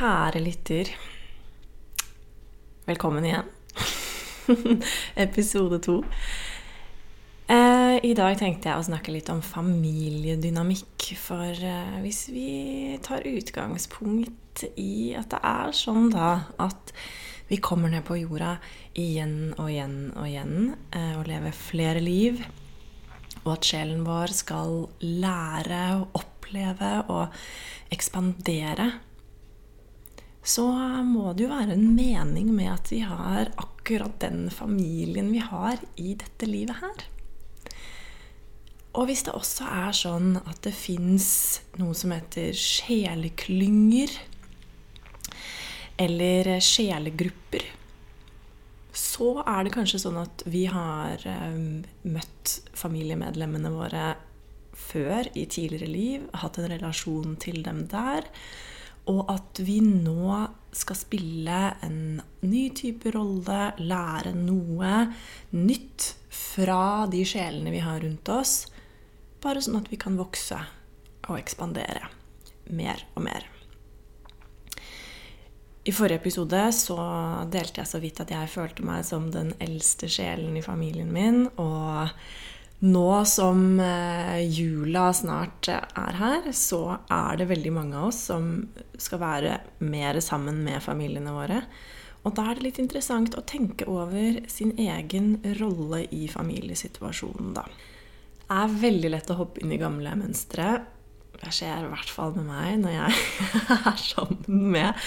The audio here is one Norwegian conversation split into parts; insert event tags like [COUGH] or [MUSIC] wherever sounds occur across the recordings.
Kjære lytter. Velkommen igjen. [LAUGHS] Episode to. Eh, I dag tenkte jeg å snakke litt om familiedynamikk. For eh, hvis vi tar utgangspunkt i at det er sånn da at vi kommer ned på jorda igjen og igjen og igjen eh, og lever flere liv, og at sjelen vår skal lære og oppleve og ekspandere så må det jo være en mening med at vi har akkurat den familien vi har i dette livet her. Og hvis det også er sånn at det fins noe som heter sjeleklynger, eller sjelegrupper, så er det kanskje sånn at vi har um, møtt familiemedlemmene våre før i tidligere liv, hatt en relasjon til dem der. Og at vi nå skal spille en ny type rolle, lære noe nytt fra de sjelene vi har rundt oss. Bare sånn at vi kan vokse og ekspandere mer og mer. I forrige episode så delte jeg så vidt at jeg følte meg som den eldste sjelen i familien min. Og nå som eh, jula snart er her, så er det veldig mange av oss som skal være mer sammen med familiene våre. Og da er det litt interessant å tenke over sin egen rolle i familiesituasjonen, da. Det er veldig lett å hoppe inn i gamle mønstre. Det skjer i hvert fall med meg når jeg [LAUGHS] er sammen med,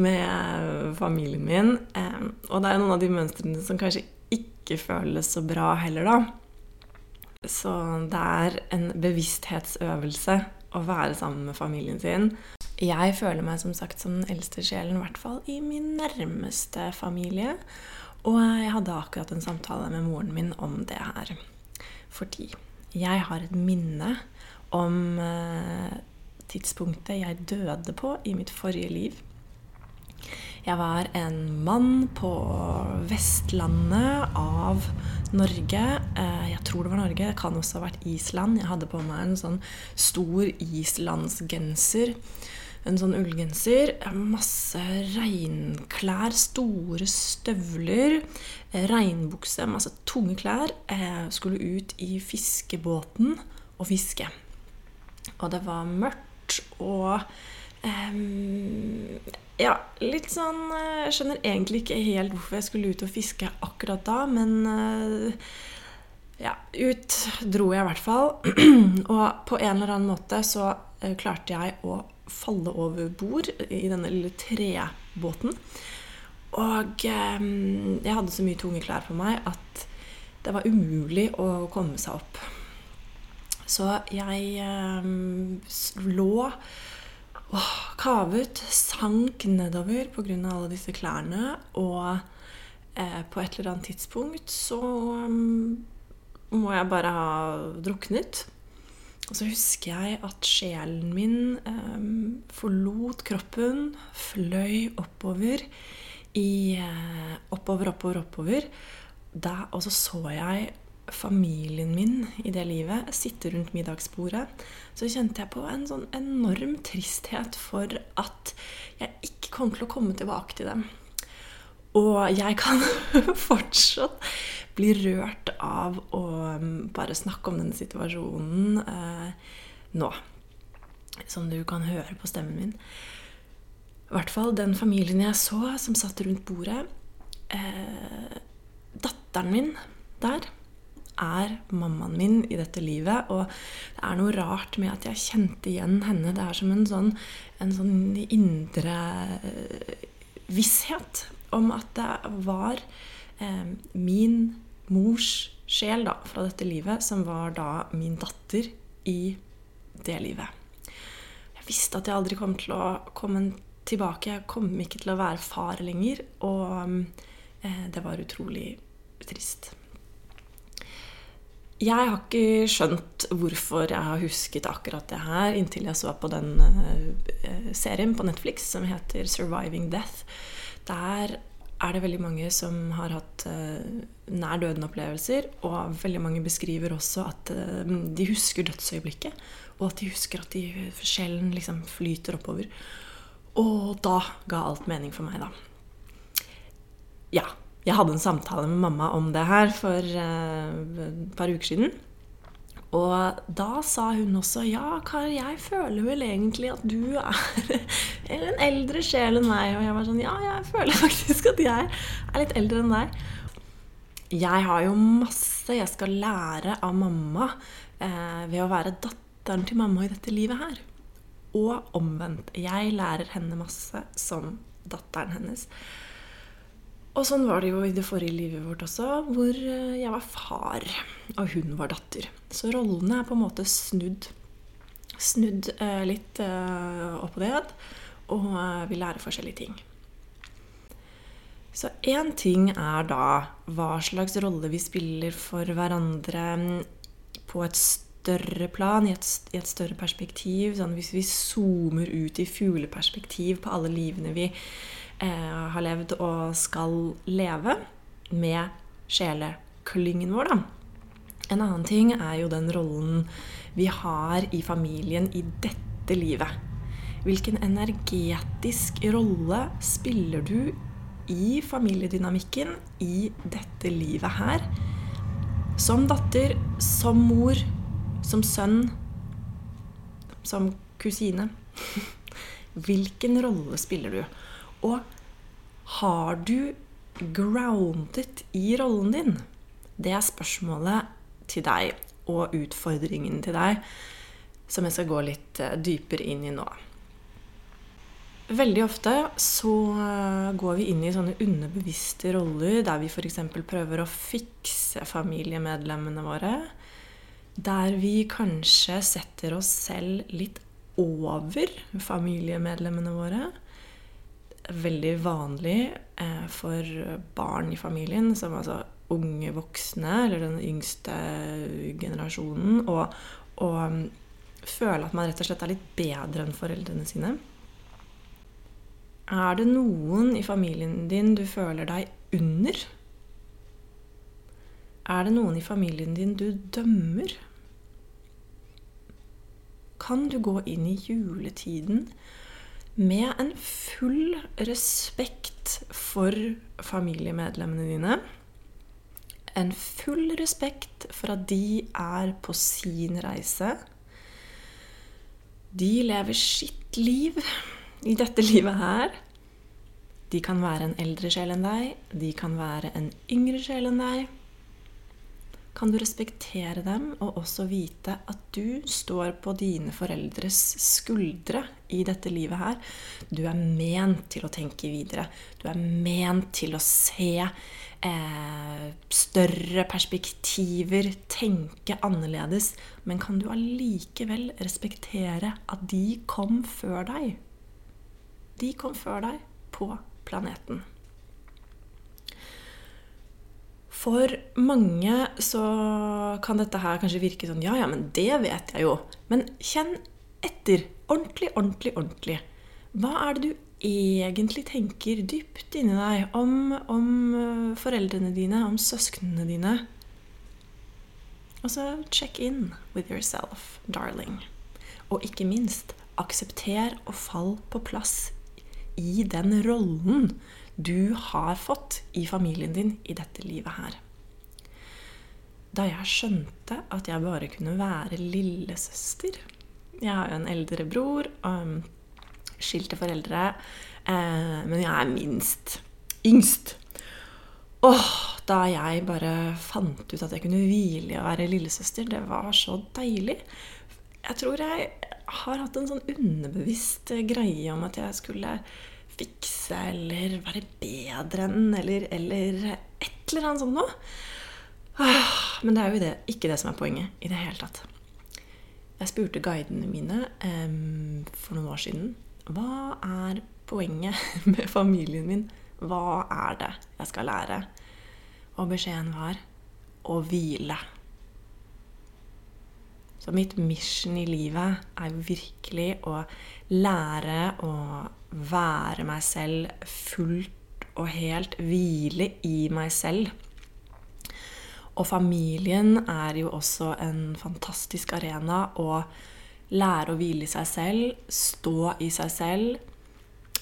med familien min. Eh, og det er noen av de mønstrene som kanskje ikke føles så bra heller, da. Så det er en bevissthetsøvelse å være sammen med familien sin. Jeg føler meg som sagt som den eldste sjelen, i hvert fall i min nærmeste familie. Og jeg hadde akkurat en samtale med moren min om det her. Fordi jeg har et minne om eh, tidspunktet jeg døde på i mitt forrige liv. Jeg var en mann på Vestlandet av Norge. Eh, jeg tror det var Norge. Det kan også ha vært Island. Jeg hadde på meg en sånn stor islandsgenser. En sånn ullgenser. Masse regnklær. Store støvler. Regnbukse. Masse tunge klær. Jeg skulle ut i fiskebåten og fiske. Og det var mørkt og um, ja, litt sånn eh, Jeg skjønner egentlig ikke helt hvorfor jeg skulle ut og fiske akkurat da, men eh, ja, ut dro jeg i hvert fall. [CLEARS THROAT] Og på en eller annen måte så eh, klarte jeg å falle over bord i denne lille trebåten. Og jeg hadde så mye tunge klær på meg at det var umulig å komme seg opp. Så jeg lå og kavet, sank nedover pga. alle disse klærne. Og eh, på et eller annet tidspunkt så um, må jeg bare ha druknet. Og så husker jeg at sjelen min um, forlot kroppen, fløy oppover i uh, Oppover, oppover, oppover. Da, og så så jeg familien min i det livet sitte rundt middagsbordet, så kjente jeg på en sånn enorm tristhet for at jeg ikke kom til å komme tilbake til dem. Og jeg kan [LAUGHS] fortsatt bli rørt av å um, bare snakke om denne situasjonen eh, nå. Som du kan høre på stemmen min. I hvert fall den familien jeg så som satt rundt bordet. Eh, datteren min der er mammaen min i dette livet. Og det er noe rart med at jeg kjente igjen henne. Det er som en sånn, en sånn indre eh, visshet om at det var eh, min mors sjel da, fra dette livet, som var da min datter i det livet. Jeg visste at jeg aldri kom til å komme tilbake. Jeg kom ikke til å være far lenger. Og eh, det var utrolig trist. Jeg har ikke skjønt hvorfor jeg har husket akkurat det her, inntil jeg så på den uh, serien på Netflix som heter 'Surviving Death'. Der er det veldig mange som har hatt uh, nær døden-opplevelser. Og veldig mange beskriver også at de husker dødsøyeblikket. Og at de husker at de, sjelen liksom flyter oppover. Og da ga alt mening for meg, da. Ja. Jeg hadde en samtale med mamma om det her for uh, et par uker siden. Og da sa hun også ja, Kar, jeg føler vel egentlig at du er [LAUGHS] en eldre sjel enn meg. Og jeg var sånn ja, jeg føler faktisk at jeg er litt eldre enn deg. Jeg har jo masse jeg skal lære av mamma eh, ved å være datteren til mamma i dette livet her. Og omvendt. Jeg lærer henne masse som datteren hennes. Og sånn var det jo i det forrige livet vårt også, hvor eh, jeg var far, og hun var datter. Så rollene er på en måte snudd. Snudd eh, litt eh, opp og ned, og eh, vi lærer forskjellige ting. Så én ting er da hva slags rolle vi spiller for hverandre på et større plan, i et, i et større perspektiv. Sånn hvis vi zoomer ut i fugleperspektiv på alle livene vi eh, har levd og skal leve med sjeleklyngen vår, da. En annen ting er jo den rollen vi har i familien i dette livet. Hvilken energetisk rolle spiller du i familiedynamikken i dette livet her? Som datter, som mor, som sønn, som kusine. [LAUGHS] Hvilken rolle spiller du? Og har du grounded i rollen din? Det er spørsmålet til deg og utfordringen til deg som jeg skal gå litt eh, dypere inn i nå. Veldig ofte så eh, går vi inn i sånne underbevisste roller der vi f.eks. prøver å fikse familiemedlemmene våre. Der vi kanskje setter oss selv litt over familiemedlemmene våre veldig vanlig eh, for barn i familien, som altså unge voksne, eller den yngste generasjonen, å um, føle at man rett og slett er litt bedre enn foreldrene sine. Er det noen i familien din du føler deg under? Er det noen i familien din du dømmer? Kan du gå inn i juletiden med en full respekt for familiemedlemmene dine. En full respekt for at de er på sin reise. De lever sitt liv i dette livet her. De kan være en eldre sjel enn deg, de kan være en yngre sjel enn deg kan du respektere dem og også vite at du står på dine foreldres skuldre i dette livet her. Du er ment til å tenke videre. Du er ment til å se eh, større perspektiver, tenke annerledes. Men kan du allikevel respektere at de kom før deg? De kom før deg på planeten. For mange så kan dette her kanskje virke sånn Ja, ja, men det vet jeg jo. Men kjenn etter. Ordentlig, ordentlig, ordentlig. Hva er det du egentlig tenker dypt inni deg om, om eh, foreldrene dine, om søsknene dine? Og så check in with yourself, darling. Og ikke minst, aksepter og fall på plass i den rollen du har fått i familien din i dette livet her. Da jeg skjønte at jeg bare kunne være lillesøster Jeg har jo en eldre bror, skilte foreldre, eh, men jeg er minst. Yngst. Åh, da jeg bare fant ut at jeg kunne hvile i å være lillesøster, det var så deilig. Jeg tror jeg har hatt en sånn underbevisst greie om at jeg skulle fikse eller være bedre enn eller, eller et eller annet sånt noe. Ah, men det er jo det, ikke det som er poenget i det hele tatt. Jeg spurte guidene mine um, for noen år siden hva er poenget [LAUGHS] med familien min? Hva er det jeg skal lære? Og beskjeden var å hvile. Så mitt mission i livet er virkelig å lære å være meg selv fullt og helt. Hvile i meg selv. Og familien er jo også en fantastisk arena å lære å hvile i seg selv, stå i seg selv,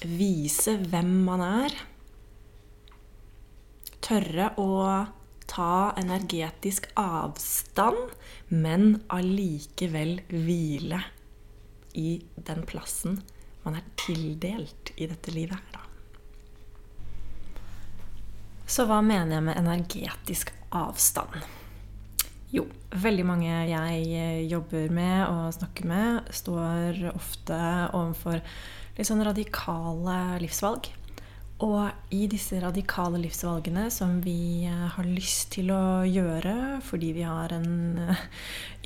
vise hvem man er. Tørre å ta energetisk avstand, men allikevel hvile i den plassen man er tildelt i dette livet her, da. Så hva mener jeg med energetisk avstand? Jo, veldig mange jeg jobber med og snakker med, står ofte overfor litt sånn radikale livsvalg. Og i disse radikale livsvalgene som vi eh, har lyst til å gjøre fordi vi har en eh,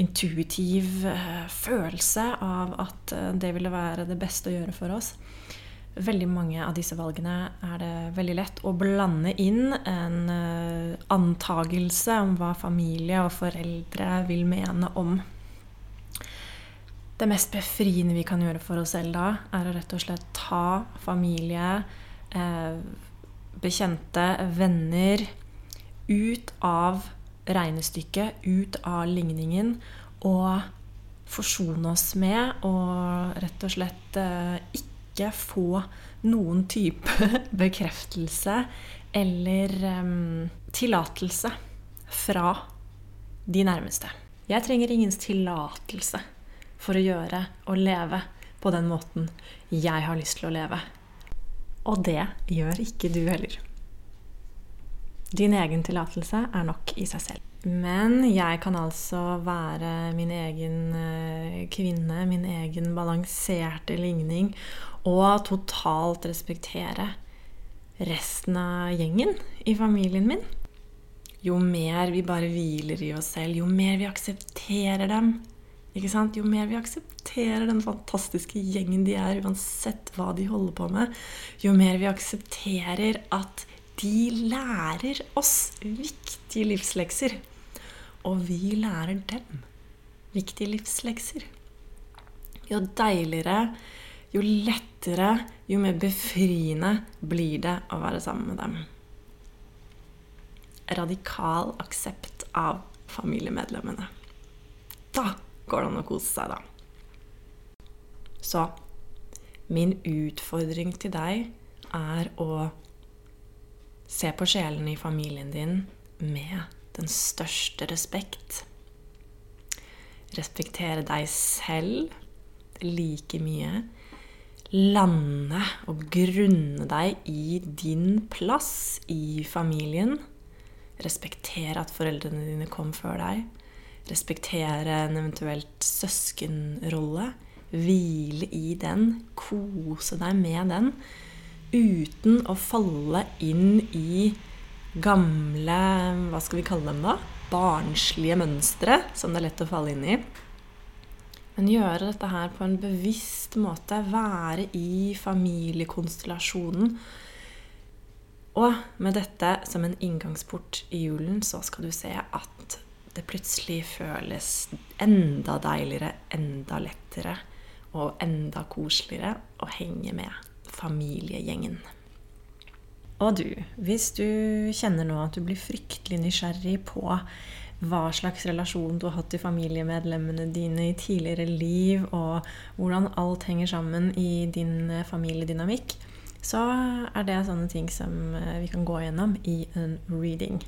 intuitiv eh, følelse av at det ville være det beste å gjøre for oss Veldig mange av disse valgene er det veldig lett å blande inn en antagelse om hva familie og foreldre vil mene om. Det mest befriende vi kan gjøre for oss selv da, er å rett og slett ta familie, bekjente, venner ut av regnestykket, ut av ligningen, og forsone oss med og rett og slett eh, ikke få noen type [LAUGHS] bekreftelse eller um, tillatelse fra de nærmeste. Jeg trenger ingens tillatelse for å gjøre og leve på den måten jeg har lyst til å leve. Og det gjør ikke du heller. Din egen tillatelse er nok i seg selv. Men jeg kan altså være min egen eh, kvinne, min egen balanserte ligning, og totalt respektere resten av gjengen i familien min. Jo mer vi bare hviler i oss selv, jo mer vi aksepterer dem? Jo mer vi aksepterer den fantastiske gjengen de er, uansett hva de holder på med, jo mer vi aksepterer at de lærer oss viktige livslekser. Og vi lærer dem viktige livslekser. Jo deiligere, jo lettere, jo mer befriende blir det å være sammen med dem. Radikal aksept av familiemedlemmene. Da går det an å kose seg, da. Så min utfordring til deg er å se på sjelen i familien din med den største respekt. Respektere deg selv like mye. Lande og grunne deg i din plass i familien. Respektere at foreldrene dine kom før deg respektere en eventuelt søskenrolle. Hvile i den, kose deg med den, uten å falle inn i gamle Hva skal vi kalle dem, da? Barnslige mønstre som det er lett å falle inn i. Men gjøre dette her på en bevisst måte. Være i familiekonstellasjonen. Og med dette som en inngangsport i julen, så skal du se at det plutselig føles enda deiligere, enda lettere og enda koseligere å henge med familiegjengen. Og du, hvis du kjenner nå at du blir fryktelig nysgjerrig på hva slags relasjon du har hatt til familiemedlemmene dine i tidligere liv, og hvordan alt henger sammen i din familiedynamikk, så er det sånne ting som eh, vi kan gå gjennom i en reading.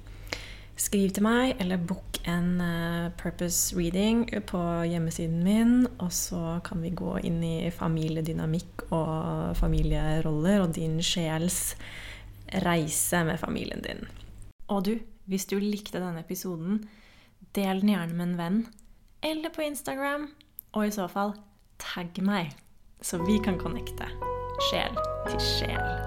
Skriv til meg, eller book en uh, purpose reading på hjemmesiden min. Og så kan vi gå inn i familiedynamikk og familieroller og din sjels reise med familien din. Og du, hvis du likte denne episoden, del den gjerne med en venn. Eller på Instagram. Og i så fall, tagg meg, så vi kan connecte sjel til sjel.